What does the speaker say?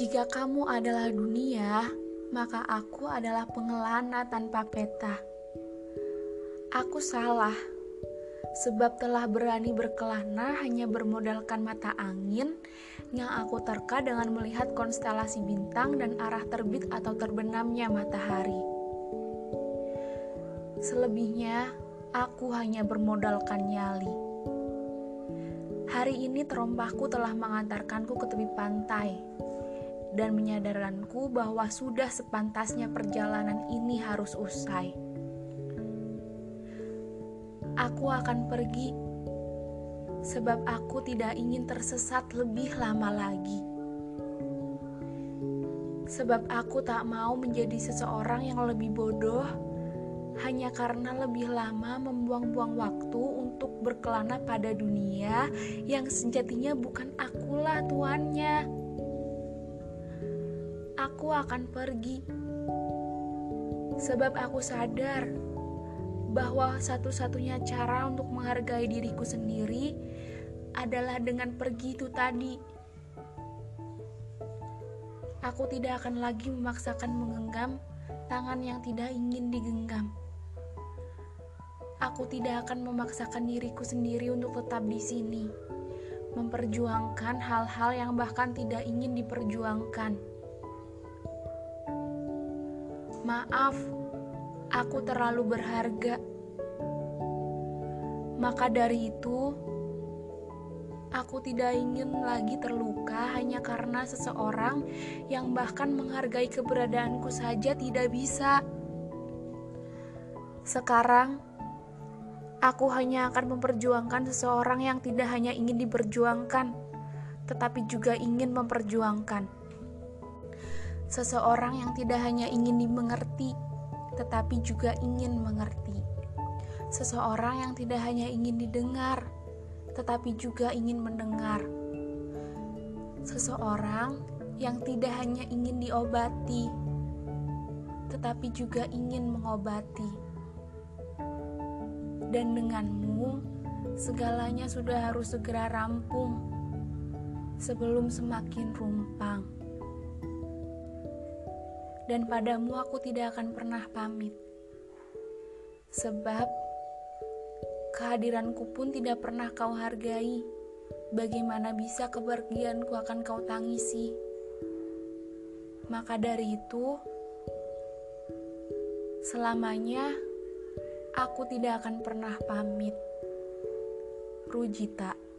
Jika kamu adalah dunia, maka aku adalah pengelana tanpa peta. Aku salah, sebab telah berani berkelana hanya bermodalkan mata angin yang aku terka dengan melihat konstelasi bintang dan arah terbit atau terbenamnya matahari. Selebihnya, aku hanya bermodalkan nyali. Hari ini terompahku telah mengantarkanku ke tepi pantai dan menyadarkanku bahwa sudah sepantasnya perjalanan ini harus usai. Aku akan pergi sebab aku tidak ingin tersesat lebih lama lagi. Sebab aku tak mau menjadi seseorang yang lebih bodoh hanya karena lebih lama membuang-buang waktu untuk berkelana pada dunia yang sejatinya bukan akulah tuannya. Aku akan pergi sebab aku sadar bahwa satu-satunya cara untuk menghargai diriku sendiri adalah dengan pergi itu tadi. Aku tidak akan lagi memaksakan menggenggam tangan yang tidak ingin digenggam. Aku tidak akan memaksakan diriku sendiri untuk tetap di sini, memperjuangkan hal-hal yang bahkan tidak ingin diperjuangkan. Maaf, aku terlalu berharga. Maka dari itu, aku tidak ingin lagi terluka hanya karena seseorang yang bahkan menghargai keberadaanku saja tidak bisa. Sekarang, aku hanya akan memperjuangkan seseorang yang tidak hanya ingin diperjuangkan, tetapi juga ingin memperjuangkan. Seseorang yang tidak hanya ingin dimengerti, tetapi juga ingin mengerti. Seseorang yang tidak hanya ingin didengar, tetapi juga ingin mendengar. Seseorang yang tidak hanya ingin diobati, tetapi juga ingin mengobati. Dan denganmu, segalanya sudah harus segera rampung sebelum semakin rumpang dan padamu aku tidak akan pernah pamit. Sebab kehadiranku pun tidak pernah kau hargai. Bagaimana bisa kepergianku akan kau tangisi? Maka dari itu, selamanya aku tidak akan pernah pamit. Rujita